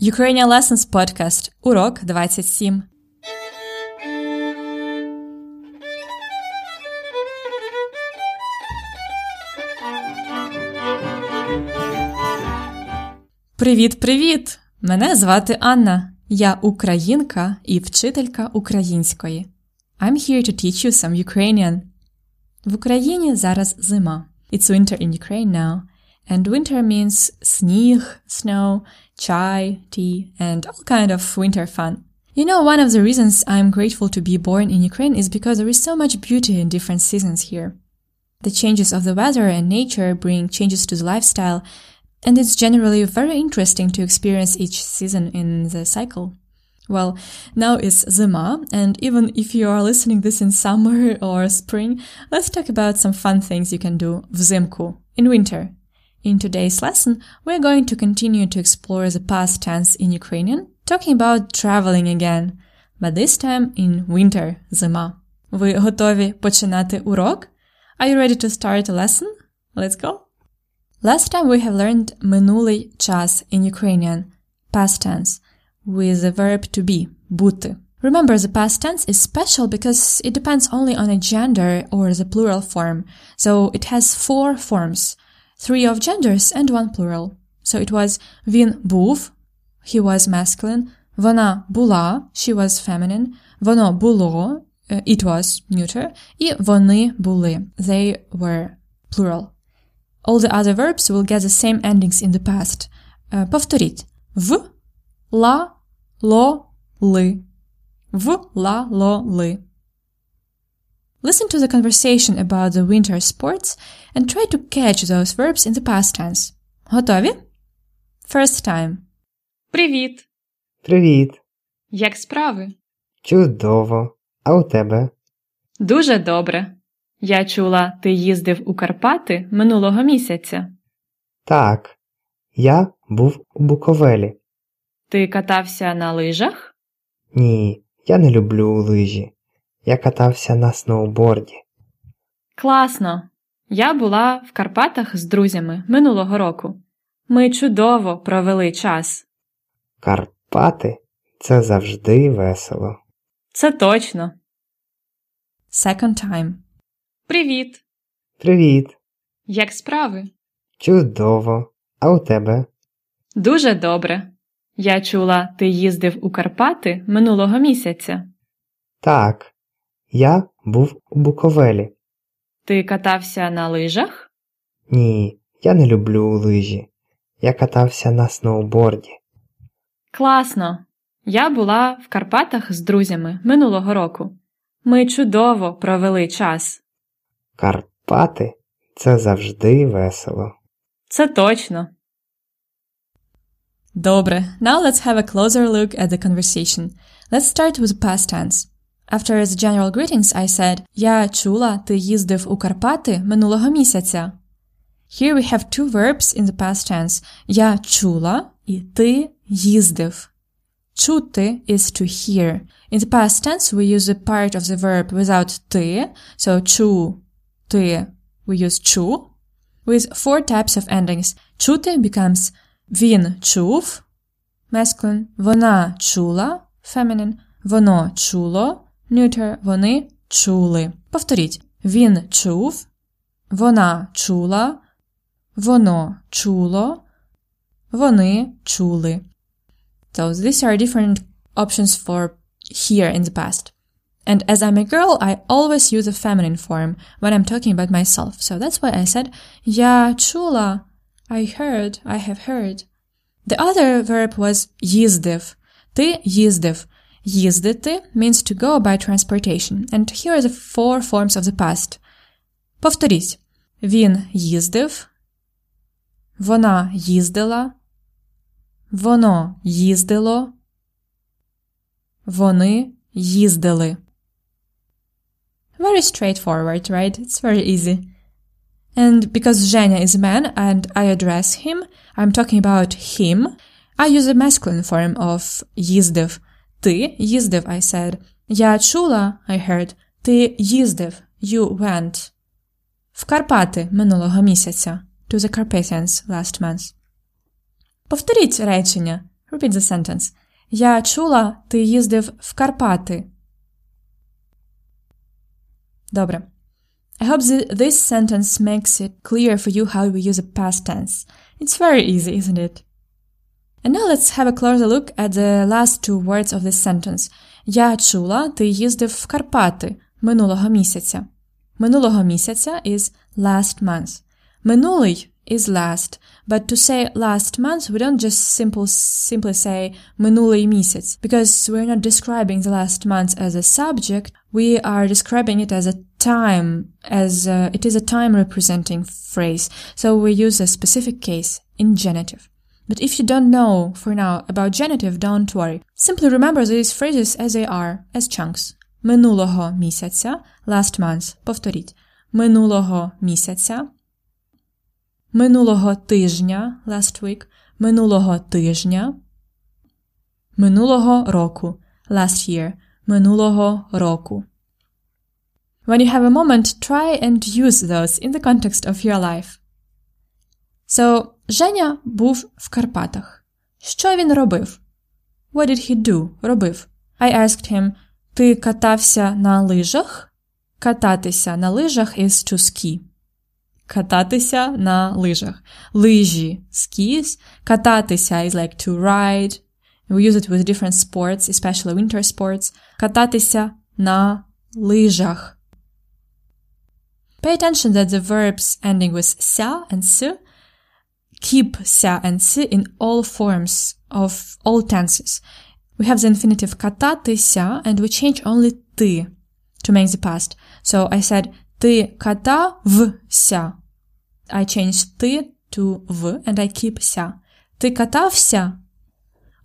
Ukrainian Lessons Podcast. Урок 27. Привіт-привіт! Мене звати Анна. Я українка і вчителька української. I'm here to teach you some Ukrainian. В Україні зараз зима. It's winter in Ukraine now. And winter means сніг, snow, chai, tea, and all kind of winter fun. You know, one of the reasons I'm grateful to be born in Ukraine is because there is so much beauty in different seasons here. The changes of the weather and nature bring changes to the lifestyle, and it's generally very interesting to experience each season in the cycle. Well, now it's Zima, and even if you are listening this in summer or spring, let's talk about some fun things you can do взимку, in winter. In today's lesson, we're going to continue to explore the past tense in Ukrainian, talking about traveling again, but this time in winter, зима. Ви готові починати урок? Are you ready to start a lesson? Let's go. Last time we have learned минулий час in Ukrainian, past tense, with the verb to be, бути. Remember, the past tense is special because it depends only on a gender or the plural form, so it has four forms – three of genders and one plural. So it was він був, he was masculine, вона була, she was feminine, воно було, it was neuter, і вони були, they were plural. All the other verbs will get the same endings in the past. Uh, повторіть. В, ла, ло, ли. В, ла, ло, ли. Listen to the conversation about the winter sports and try to catch those verbs in the past tense. Готові? First time. Привіт! Привіт! Як справи? Чудово! А у тебе? Дуже добре. Я чула, ти їздив у Карпати минулого місяця. Так, я був у Буковелі. Ти катався на лижах? Ні, я не люблю лижі. Я катався на сноуборді. Класно! Я була в Карпатах з друзями минулого року. Ми чудово провели час. Карпати це завжди весело. Це точно. Second time. Привіт! Привіт! Як справи? Чудово! А у тебе? Дуже добре. Я чула, ти їздив у Карпати минулого місяця. Так, я був у Буковелі. Ти катався на лижах? Ні, я не люблю лижі. Я катався на сноуборді. Класно! Я була в Карпатах з друзями минулого року. Ми чудово провели час. Карпати це завжди весело. Це точно. Добре. Now let's have a closer look at the conversation. Let's start with past tense. After the general greetings, I said Я чула, ти їздив у Карпати минулого місяця. Here we have two verbs in the past tense. Я чула і ти їздив. Чути is to hear. In the past tense, we use a part of the verb without ти, so чу, ти, we use чу. With four types of endings. Чути becomes він чув, masculine, вона чула, feminine, воно чуло, neuter, вони чули. Повторіть. Він чув, вона чула, воно чуло, вони чули. So these are different options for here in the past. And as I'm a girl, I always use a feminine form when I'm talking about myself. So that's why I said я чула, I heard, I have heard. The other verb was їздив. Ти їздив. Їздити means to go by transportation. And here are the four forms of the past. Повторіть. Він їздив. Вона їздила. Воно їздило. Вони їздили. Very straightforward, right? It's very easy. And because Zhenya is a man and I address him, I'm talking about him, I use a masculine form of їздив. Ти їздив, I said. Я чула, I heard. Ти їздив, you went. В Карпати минулого місяця. To the Carpathians last month. Повторіть речення. Repeat the sentence. Я чула, ти їздив в Карпати. Добре. I hope th- this sentence makes it clear for you how we use a past tense. It's very easy, isn't it? And now let's have a closer look at the last two words of this sentence. Я чула, ти їздив в Карпати минулого місяця. Минулого місяця is last month. Минулий is last, but to say last month, we don't just simple, simply say минулий місяць, because we're not describing the last month as a subject, we are describing it as a time, as uh, it is a time representing phrase, so we use a specific case in genitive. But if you don't know for now about genitive, don't worry. Simply remember these phrases as they are, as chunks. Минулого місяця, last month, повторіть. Минулого місяця, минулого тижня, last week, минулого тижня, минулого року, last year, минулого року. When you have a moment, try and use those in the context of your life. So, Женя був в Карпатах. Що він робив? What did he do? Робив. I asked him, ти катався на лижах? Кататися на лижах is to ski. Кататися на лижах. Лижі skis. Кататися is like to ride. We use it with different sports, especially winter sports. Кататися на лижах. Pay attention that the verbs ending with ся and с keep ся and с in all forms of all tenses. We have the infinitive кататися and we change only ти to make the past. So I said ти катався. I changed ти to в and I keep ся. Ти катався?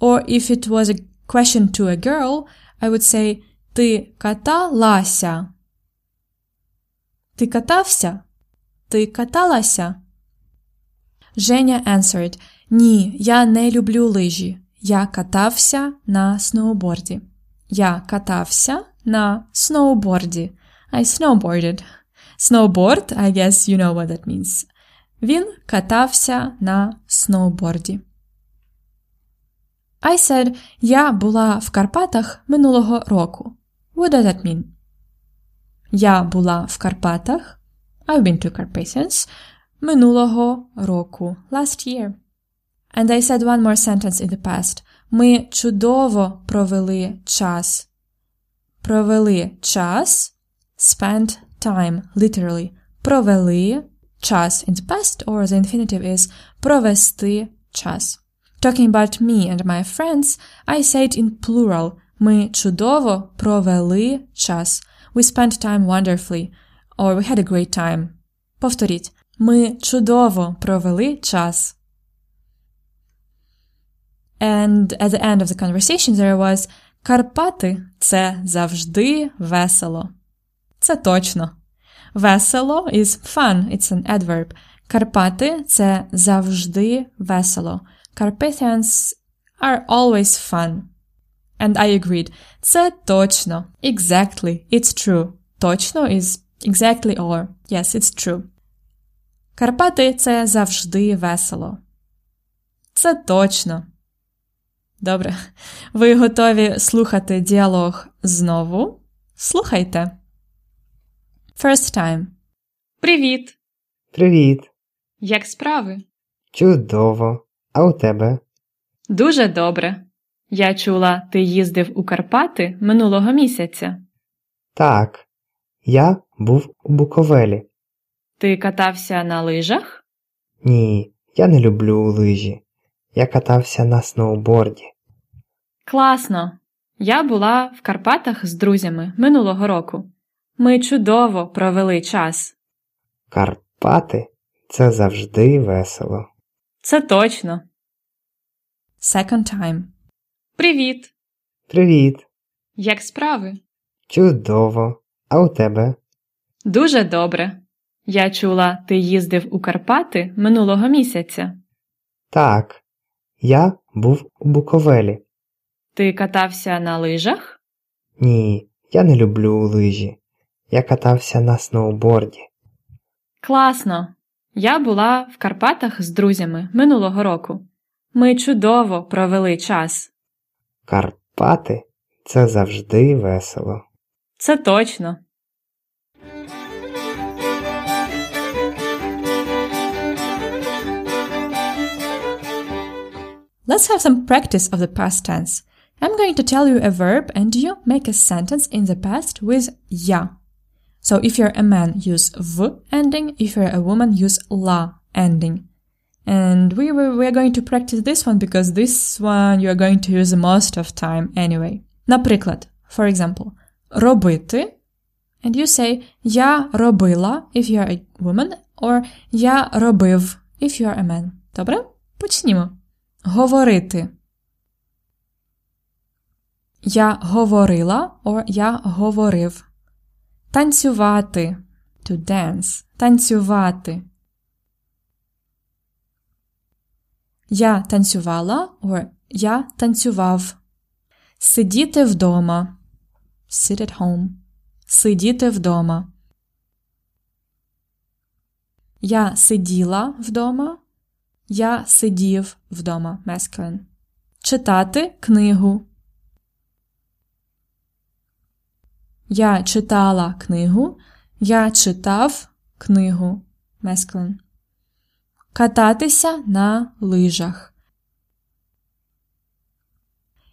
Or if it was a question to a girl, I would say ти каталася. Ти катався? Ти каталася? Женя answered, Ні, я не люблю лижі. Я катався на сноуборді. Я катався на сноуборді. I snowboarded. Snowboard, I guess you know what that means. Він катався на сноуборді. I said, я була в Карпатах минулого року. What does that mean? Я була в Карпатах. I've been to Carpathians. Минулого року. Last year. And I said one more sentence in the past. Ми чудово провели час. Провели час. Spent time, literally. Провели час in the past, or the infinitive is провести час. Talking about me and my friends, I say it in plural. Ми чудово провели час. We spent time wonderfully. Or we had a great time. Повторіть. Ми чудово провели час. And at the end of the conversation there was Карпати – це завжди весело. Це точно. Весело is fun, it's an adverb. Карпати – це завжди весело. Carpathians are always fun. And I agreed. Це точно. Exactly. It's true. Точно is exactly or. Yes, it's true. Карпати – це завжди весело. Це точно. Добре. Ви готові слухати діалог знову? Слухайте. First time. Привіт! Привіт. Як справи? Чудово. А у тебе? Дуже добре. Я чула, ти їздив у Карпати минулого місяця. Так. Я був у Буковелі. Ти катався на лижах? Ні, я не люблю лижі. Я катався на сноуборді. Класно! Я була в Карпатах з друзями минулого року. Ми чудово провели час. Карпати це завжди весело. Це точно. Second time. Привіт! Привіт. Як справи? Чудово. А у тебе? Дуже добре. Я чула, ти їздив у Карпати минулого місяця. Так. Я був у Буковелі. Ти катався на лижах? Ні, я не люблю лижі. Я катався на сноуборді. Класно! Я була в Карпатах з друзями минулого року. Ми чудово провели час. Карпати це завжди весело. Це точно. Let's have some practice of the past tense. I'm going to tell you a verb and you make a sentence in the past with ya. So if you're a man, use v ending. If you're a woman, use la ending. And we were, we're going to practice this one because this one you are going to use most of time anyway. Наприклад, for example, робити. And you say я робила if you are a woman or я робив if you are a man. Добре? Почнімо. Говорити. Я говорила or я говорив. Танцювати. To dance. Танцювати. Я танцювала or я танцював. Сидіти вдома. Sit at home. Сидіти вдома. Я сиділа вдома. Я сидів вдома. Masculine. Читати книгу. Я читала книгу. Я читав книгу. Masculine. Кататися на лижах.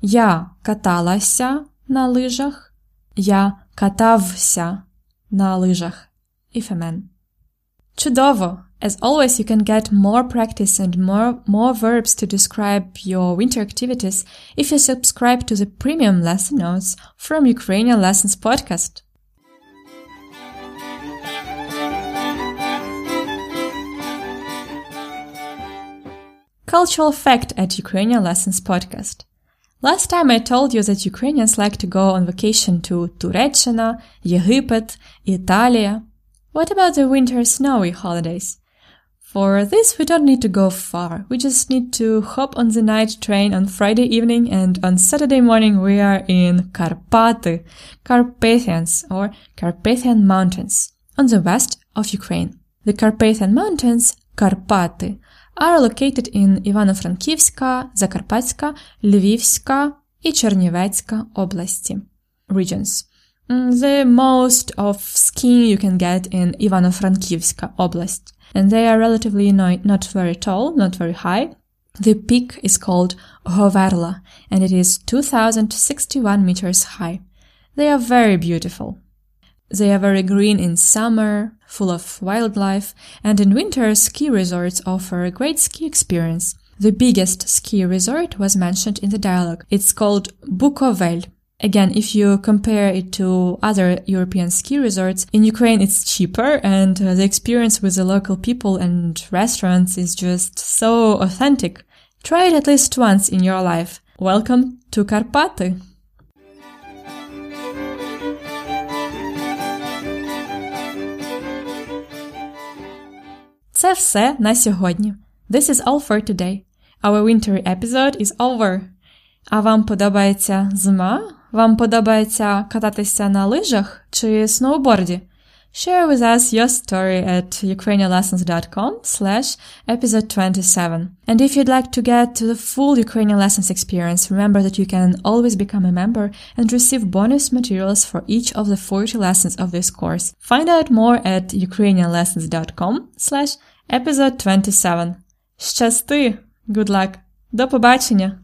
Я каталася на лижах. Я катався на лижах. A man. Чудово! As always, you can get more practice and more, more verbs to describe your winter activities if you subscribe to the premium lesson notes from Ukrainian Lessons podcast. Cultural fact at Ukrainian Lessons podcast. Last time I told you that Ukrainians like to go on vacation to Turеччина, Єгипет, Italia. What about the winter snowy holidays? For this, we don't need to go far. We just need to hop on the night train on Friday evening and on Saturday morning we are in Karpaty, Carpathians or Carpathian Mountains on the west of Ukraine. The Carpathian Mountains, Karpaty, are located in Ivano-Frankivska, Zakarpatska, Lvivska and Chernivetska oblasti regions. Mm, the most of skiing you can get in Ivano-Frankivska oblast and they are relatively not, not very tall, not very high. The peak is called Hoverla, and it is 2061 meters high. They are very beautiful. They are very green in summer, full of wildlife, and in winter ski resorts offer a great ski experience. The biggest ski resort was mentioned in the dialogue. It's called Bukovel. Again, if you compare it to other European ski resorts, in Ukraine it's cheaper and uh, the experience with the local people and restaurants is just so authentic. Try it at least once in your life. Welcome to Karpaty! Це все на сьогодні. This is all for today. Our winter episode is over. А вам подобається зима? Вам подобається кататися на лижах чи сноуборді? Share with us your story at ukrainianlessons.com slash episode 27. And if you'd like to get to the full Ukrainian lessons experience, remember that you can always become a member and receive bonus materials for each of the 40 lessons of this course. Find out more at ukrainianlessons.com slash episode 27. Щасти! Good luck! До побачення!